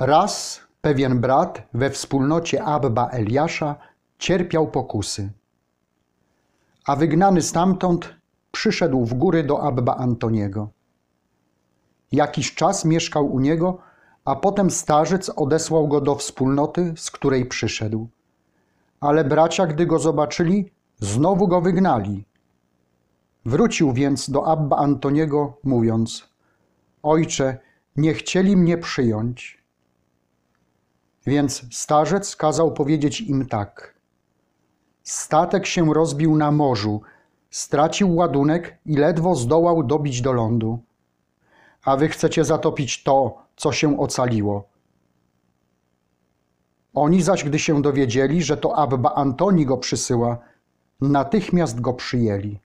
Raz pewien brat we wspólnocie Abba Eliasza cierpiał pokusy, a wygnany stamtąd przyszedł w góry do Abba Antoniego. Jakiś czas mieszkał u niego, a potem starzec odesłał go do wspólnoty, z której przyszedł. Ale bracia, gdy go zobaczyli, znowu go wygnali. Wrócił więc do Abba Antoniego, mówiąc: Ojcze, nie chcieli mnie przyjąć. Więc starzec kazał powiedzieć im tak: Statek się rozbił na morzu, stracił ładunek i ledwo zdołał dobić do lądu. A wy chcecie zatopić to, co się ocaliło. Oni zaś, gdy się dowiedzieli, że to Abba Antoni go przysyła, natychmiast go przyjęli.